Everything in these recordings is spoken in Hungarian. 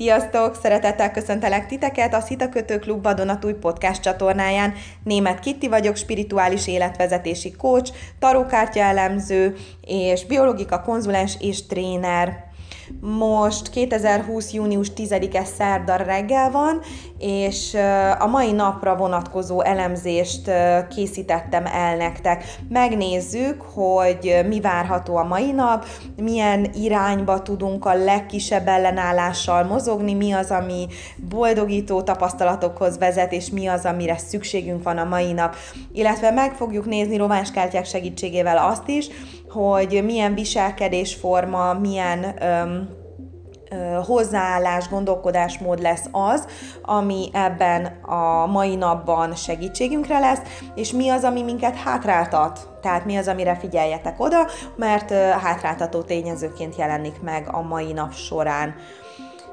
Sziasztok! Szeretettel köszöntelek titeket a Szitakötő Klub Vadonatúj podcast csatornáján. Német Kitti vagyok, spirituális életvezetési coach, tarókártya elemző és biológika konzulens és tréner. Most 2020. június 10-e szerda reggel van, és a mai napra vonatkozó elemzést készítettem el nektek. Megnézzük, hogy mi várható a mai nap, milyen irányba tudunk a legkisebb ellenállással mozogni, mi az, ami boldogító tapasztalatokhoz vezet, és mi az, amire szükségünk van a mai nap. Illetve meg fogjuk nézni rováskártyák segítségével azt is, hogy milyen viselkedésforma, milyen öm, hozzáállás, gondolkodásmód lesz az, ami ebben a mai napban segítségünkre lesz, és mi az, ami minket hátráltat. Tehát mi az, amire figyeljetek oda, mert hátráltató tényezőként jelenik meg a mai nap során.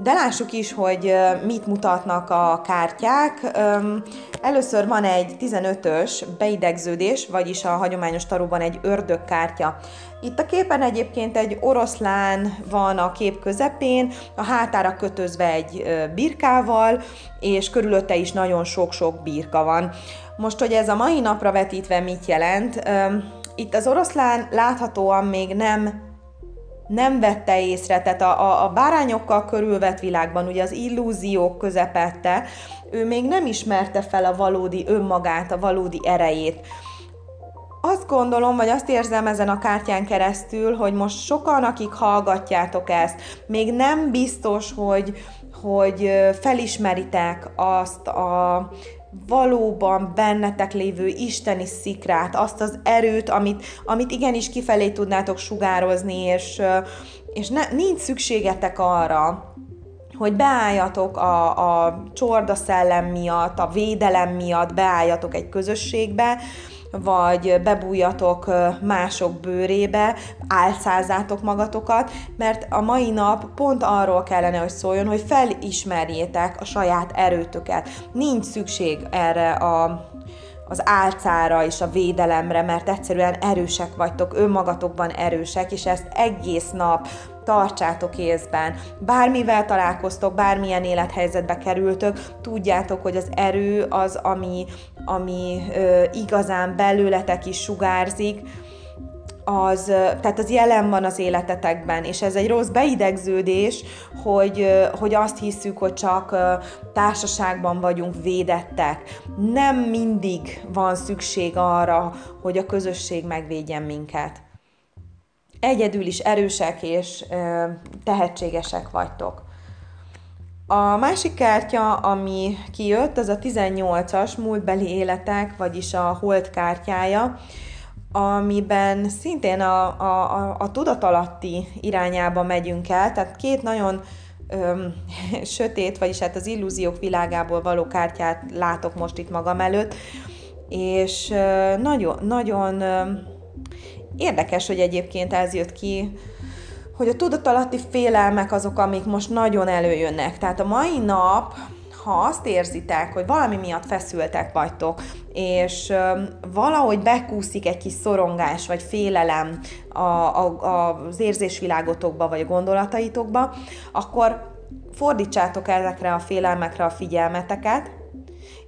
De lássuk is, hogy mit mutatnak a kártyák. Először van egy 15-ös beidegződés, vagyis a hagyományos taróban egy ördögkártya. Itt a képen egyébként egy oroszlán van a kép közepén, a hátára kötözve egy birkával, és körülötte is nagyon sok-sok birka van. Most, hogy ez a mai napra vetítve mit jelent, itt az oroszlán láthatóan még nem nem vette észre, tehát a, a, a bárányokkal körülvett világban, ugye az illúziók közepette, ő még nem ismerte fel a valódi önmagát, a valódi erejét. Azt gondolom, vagy azt érzem ezen a kártyán keresztül, hogy most sokan, akik hallgatjátok ezt, még nem biztos, hogy, hogy felismeritek azt a valóban bennetek lévő isteni szikrát, azt az erőt, amit, amit igenis kifelé tudnátok sugározni, és, és ne, nincs szükségetek arra, hogy beálljatok a, a csorda szellem miatt, a védelem miatt, beálljatok egy közösségbe, vagy bebújjatok mások bőrébe, álcázátok magatokat, mert a mai nap pont arról kellene, hogy szóljon, hogy felismerjétek a saját erőtöket. Nincs szükség erre a az álcára és a védelemre, mert egyszerűen erősek vagytok, önmagatokban erősek, és ezt egész nap tartsátok észben. Bármivel találkoztok, bármilyen élethelyzetbe kerültök, tudjátok, hogy az erő az, ami, ami ö, igazán belőletek is sugárzik, az, tehát az jelen van az életetekben, és ez egy rossz beidegződés, hogy, hogy azt hiszük, hogy csak társaságban vagyunk védettek. Nem mindig van szükség arra, hogy a közösség megvédjen minket. Egyedül is erősek és tehetségesek vagytok. A másik kártya, ami kijött, az a 18-as múltbeli életek, vagyis a hold kártyája amiben szintén a, a, a, a tudatalatti irányába megyünk el, tehát két nagyon öm, sötét, vagyis hát az illúziók világából való kártyát látok most itt magam előtt, és ö, nagyon, nagyon ö, érdekes, hogy egyébként ez jött ki, hogy a tudatalatti félelmek azok, amik most nagyon előjönnek. Tehát a mai nap ha azt érzitek, hogy valami miatt feszültek vagytok, és valahogy bekúszik egy kis szorongás vagy félelem a, a, az érzésvilágotokba vagy a gondolataitokba, akkor fordítsátok ezekre a félelmekre a figyelmeteket,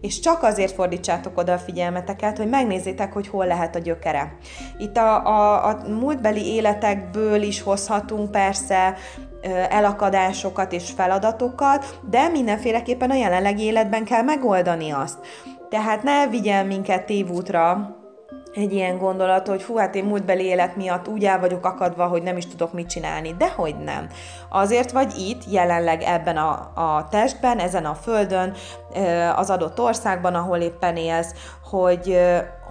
és csak azért fordítsátok oda a figyelmeteket, hogy megnézzétek, hogy hol lehet a gyökere. Itt a, a, a múltbeli életekből is hozhatunk persze elakadásokat és feladatokat, de mindenféleképpen a jelenlegi életben kell megoldani azt. Tehát ne vigyen minket tévútra egy ilyen gondolat, hogy fú, hát én múltbeli élet miatt úgy el vagyok akadva, hogy nem is tudok mit csinálni. Dehogy nem. Azért vagy itt, jelenleg ebben a, a testben, ezen a földön, az adott országban, ahol éppen élsz, hogy,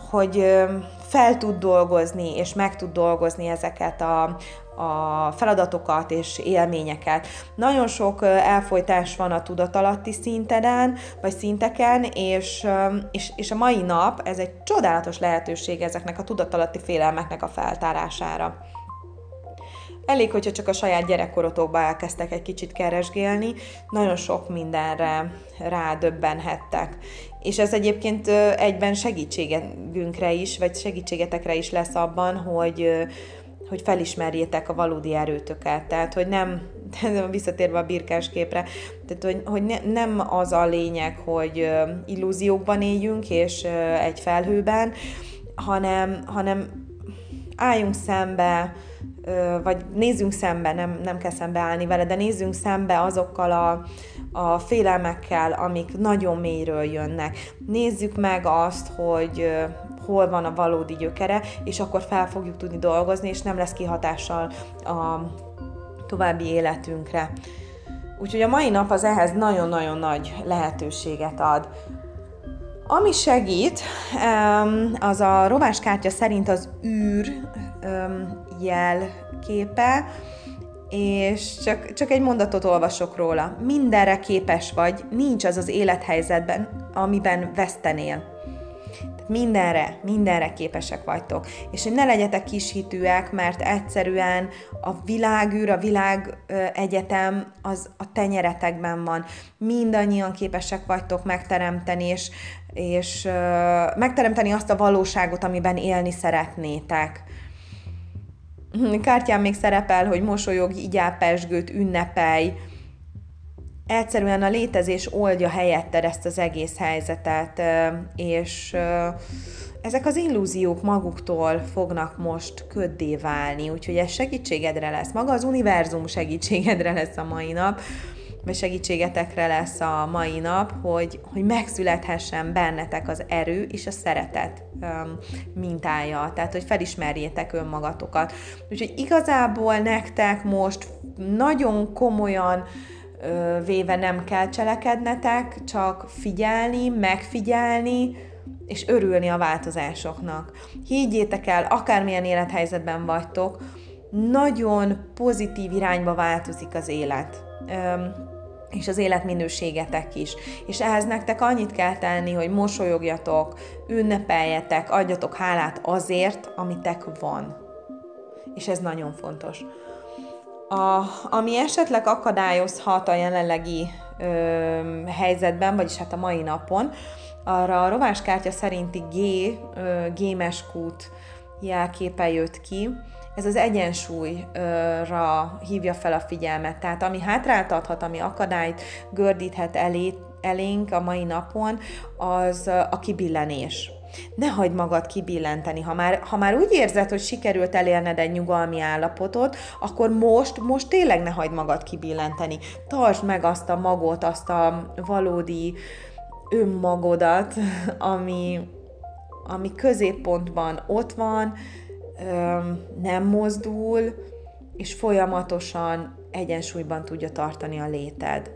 hogy fel tud dolgozni, és meg tud dolgozni ezeket a, a feladatokat és élményeket. Nagyon sok elfolytás van a tudatalatti szinteden, vagy szinteken, és, és, és a mai nap ez egy csodálatos lehetőség ezeknek a tudatalatti félelmeknek a feltárására. Elég, hogyha csak a saját gyerekkorotokba elkezdtek egy kicsit keresgélni, nagyon sok mindenre rádöbbenhettek. És ez egyébként egyben segítségünkre is, vagy segítségetekre is lesz abban, hogy, hogy felismerjétek a valódi erőtöket. Tehát, hogy nem, visszatérve a birkás képre, tehát hogy, hogy ne, nem az a lényeg, hogy illúziókban éljünk, és egy felhőben, hanem, hanem álljunk szembe, vagy nézzünk szembe, nem, nem kell szembeállni vele, de nézzünk szembe azokkal a, a félelmekkel, amik nagyon mélyről jönnek. Nézzük meg azt, hogy hol van a valódi gyökere, és akkor fel fogjuk tudni dolgozni, és nem lesz kihatással a további életünkre. Úgyhogy a mai nap az ehhez nagyon-nagyon nagy lehetőséget ad. Ami segít, az a rováskártya szerint az űr jelképe, és csak, csak egy mondatot olvasok róla. Mindenre képes vagy, nincs az az élethelyzetben, amiben vesztenél mindenre, mindenre képesek vagytok. És hogy ne legyetek kishitűek, mert egyszerűen a világűr, a világ egyetem az a tenyeretekben van. Mindannyian képesek vagytok megteremteni, és, és megteremteni azt a valóságot, amiben élni szeretnétek. Kártyán még szerepel, hogy mosolyog, igyál pesgőt, ünnepelj, egyszerűen a létezés oldja helyetted ezt az egész helyzetet, és ezek az illúziók maguktól fognak most köddé válni, úgyhogy ez segítségedre lesz. Maga az univerzum segítségedre lesz a mai nap, vagy segítségetekre lesz a mai nap, hogy, hogy megszülethessen bennetek az erő és a szeretet mintája, tehát hogy felismerjétek önmagatokat. Úgyhogy igazából nektek most nagyon komolyan véve nem kell cselekednetek, csak figyelni, megfigyelni, és örülni a változásoknak. Higgyétek el, akármilyen élethelyzetben vagytok, nagyon pozitív irányba változik az élet. És az életminőségetek is. És ehhez nektek annyit kell tenni, hogy mosolyogjatok, ünnepeljetek, adjatok hálát azért, amitek van. És ez nagyon fontos. A, ami esetleg akadályozhat a jelenlegi ö, helyzetben, vagyis hát a mai napon, arra a rováskártya szerinti G, ö, G-meskút jelképe jött ki. Ez az egyensúlyra hívja fel a figyelmet. Tehát ami hátráltathat, ami akadályt gördíthet elé, elénk a mai napon, az a kibillenés ne hagyd magad kibillenteni. Ha már, ha már úgy érzed, hogy sikerült elérned egy nyugalmi állapotot, akkor most, most tényleg ne hagyd magad kibillenteni. Tartsd meg azt a magot, azt a valódi önmagodat, ami, ami középpontban ott van, nem mozdul, és folyamatosan egyensúlyban tudja tartani a léted.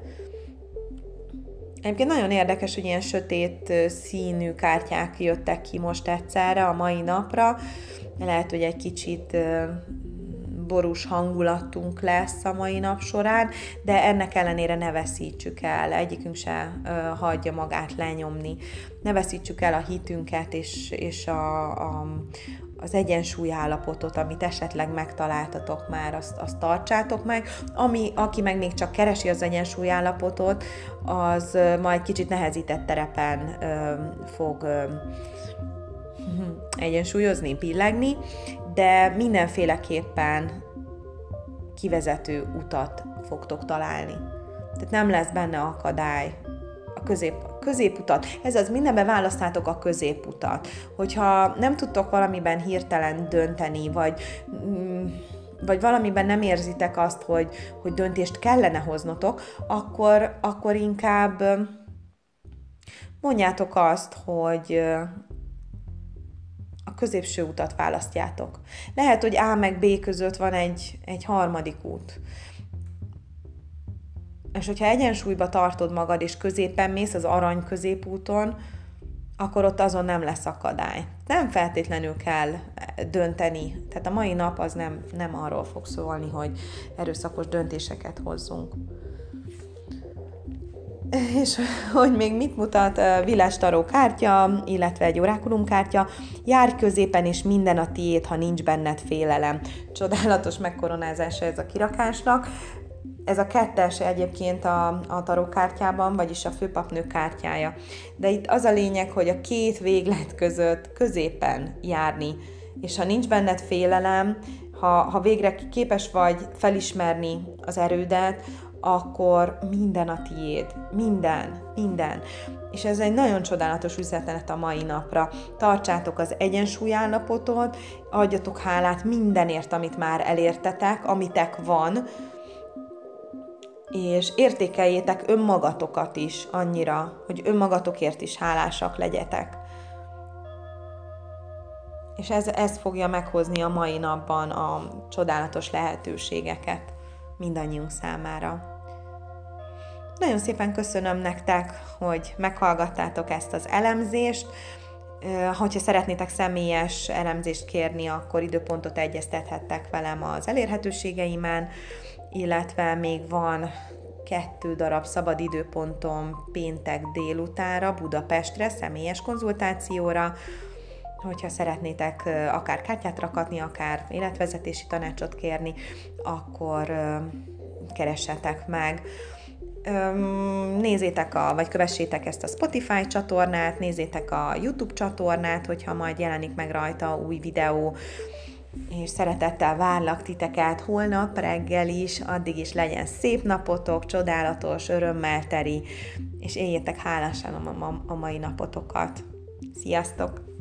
Egyébként nagyon érdekes, hogy ilyen sötét színű kártyák jöttek ki most egyszerre a mai napra. Lehet, hogy egy kicsit borús hangulatunk lesz a mai nap során, de ennek ellenére ne veszítsük el, egyikünk se hagyja magát lenyomni. Ne veszítsük el a hitünket és, és a, a, az egyensúly állapotot, amit esetleg megtaláltatok már, azt, azt tartsátok meg. Ami, aki meg még csak keresi az egyensúly állapotot, az majd kicsit nehezített terepen ö, fog ö, egyensúlyozni, pillegni, de mindenféleképpen kivezető utat fogtok találni. Tehát nem lesz benne akadály, közép, középutat. Ez az, mindenben választátok a középutat. Hogyha nem tudtok valamiben hirtelen dönteni, vagy mm, vagy valamiben nem érzitek azt, hogy, hogy döntést kellene hoznotok, akkor, akkor inkább mondjátok azt, hogy a középső utat választjátok. Lehet, hogy A meg B között van egy, egy harmadik út. És hogyha egyensúlyba tartod magad, és középen mész az arany középúton, akkor ott azon nem lesz akadály. Nem feltétlenül kell dönteni. Tehát a mai nap az nem, nem arról fog szólni, hogy erőszakos döntéseket hozzunk. És hogy még mit mutat Villás Taró kártya, illetve egy orákulum kártya, járj középen, és minden a tiét, ha nincs benned félelem. Csodálatos megkoronázása ez a kirakásnak. Ez a kettes egyébként a, a tarókártyában, vagyis a főpapnő kártyája. De itt az a lényeg, hogy a két véglet között középen járni. És ha nincs benned félelem, ha, ha végre képes vagy felismerni az erődet, akkor minden a tiéd. Minden, minden. És ez egy nagyon csodálatos üzenet a mai napra. Tartsátok az egyensúlyállapotot, adjatok hálát mindenért, amit már elértetek, amitek van, és értékeljétek önmagatokat is annyira, hogy önmagatokért is hálásak legyetek. És ez, ez fogja meghozni a mai napban a csodálatos lehetőségeket mindannyiunk számára. Nagyon szépen köszönöm nektek, hogy meghallgattátok ezt az elemzést. Hogyha szeretnétek személyes elemzést kérni, akkor időpontot egyeztethettek velem az elérhetőségeimen, illetve még van kettő darab szabad időpontom péntek délutára Budapestre, személyes konzultációra, hogyha szeretnétek akár kártyát rakatni, akár életvezetési tanácsot kérni, akkor keressetek meg. Nézzétek a, vagy kövessétek ezt a Spotify csatornát, nézzétek a YouTube csatornát, hogyha majd jelenik meg rajta új videó, és szeretettel várlak titeket holnap reggel is, addig is legyen szép napotok, csodálatos, örömmel teri, és éljétek hálásan a, mai napotokat. Sziasztok!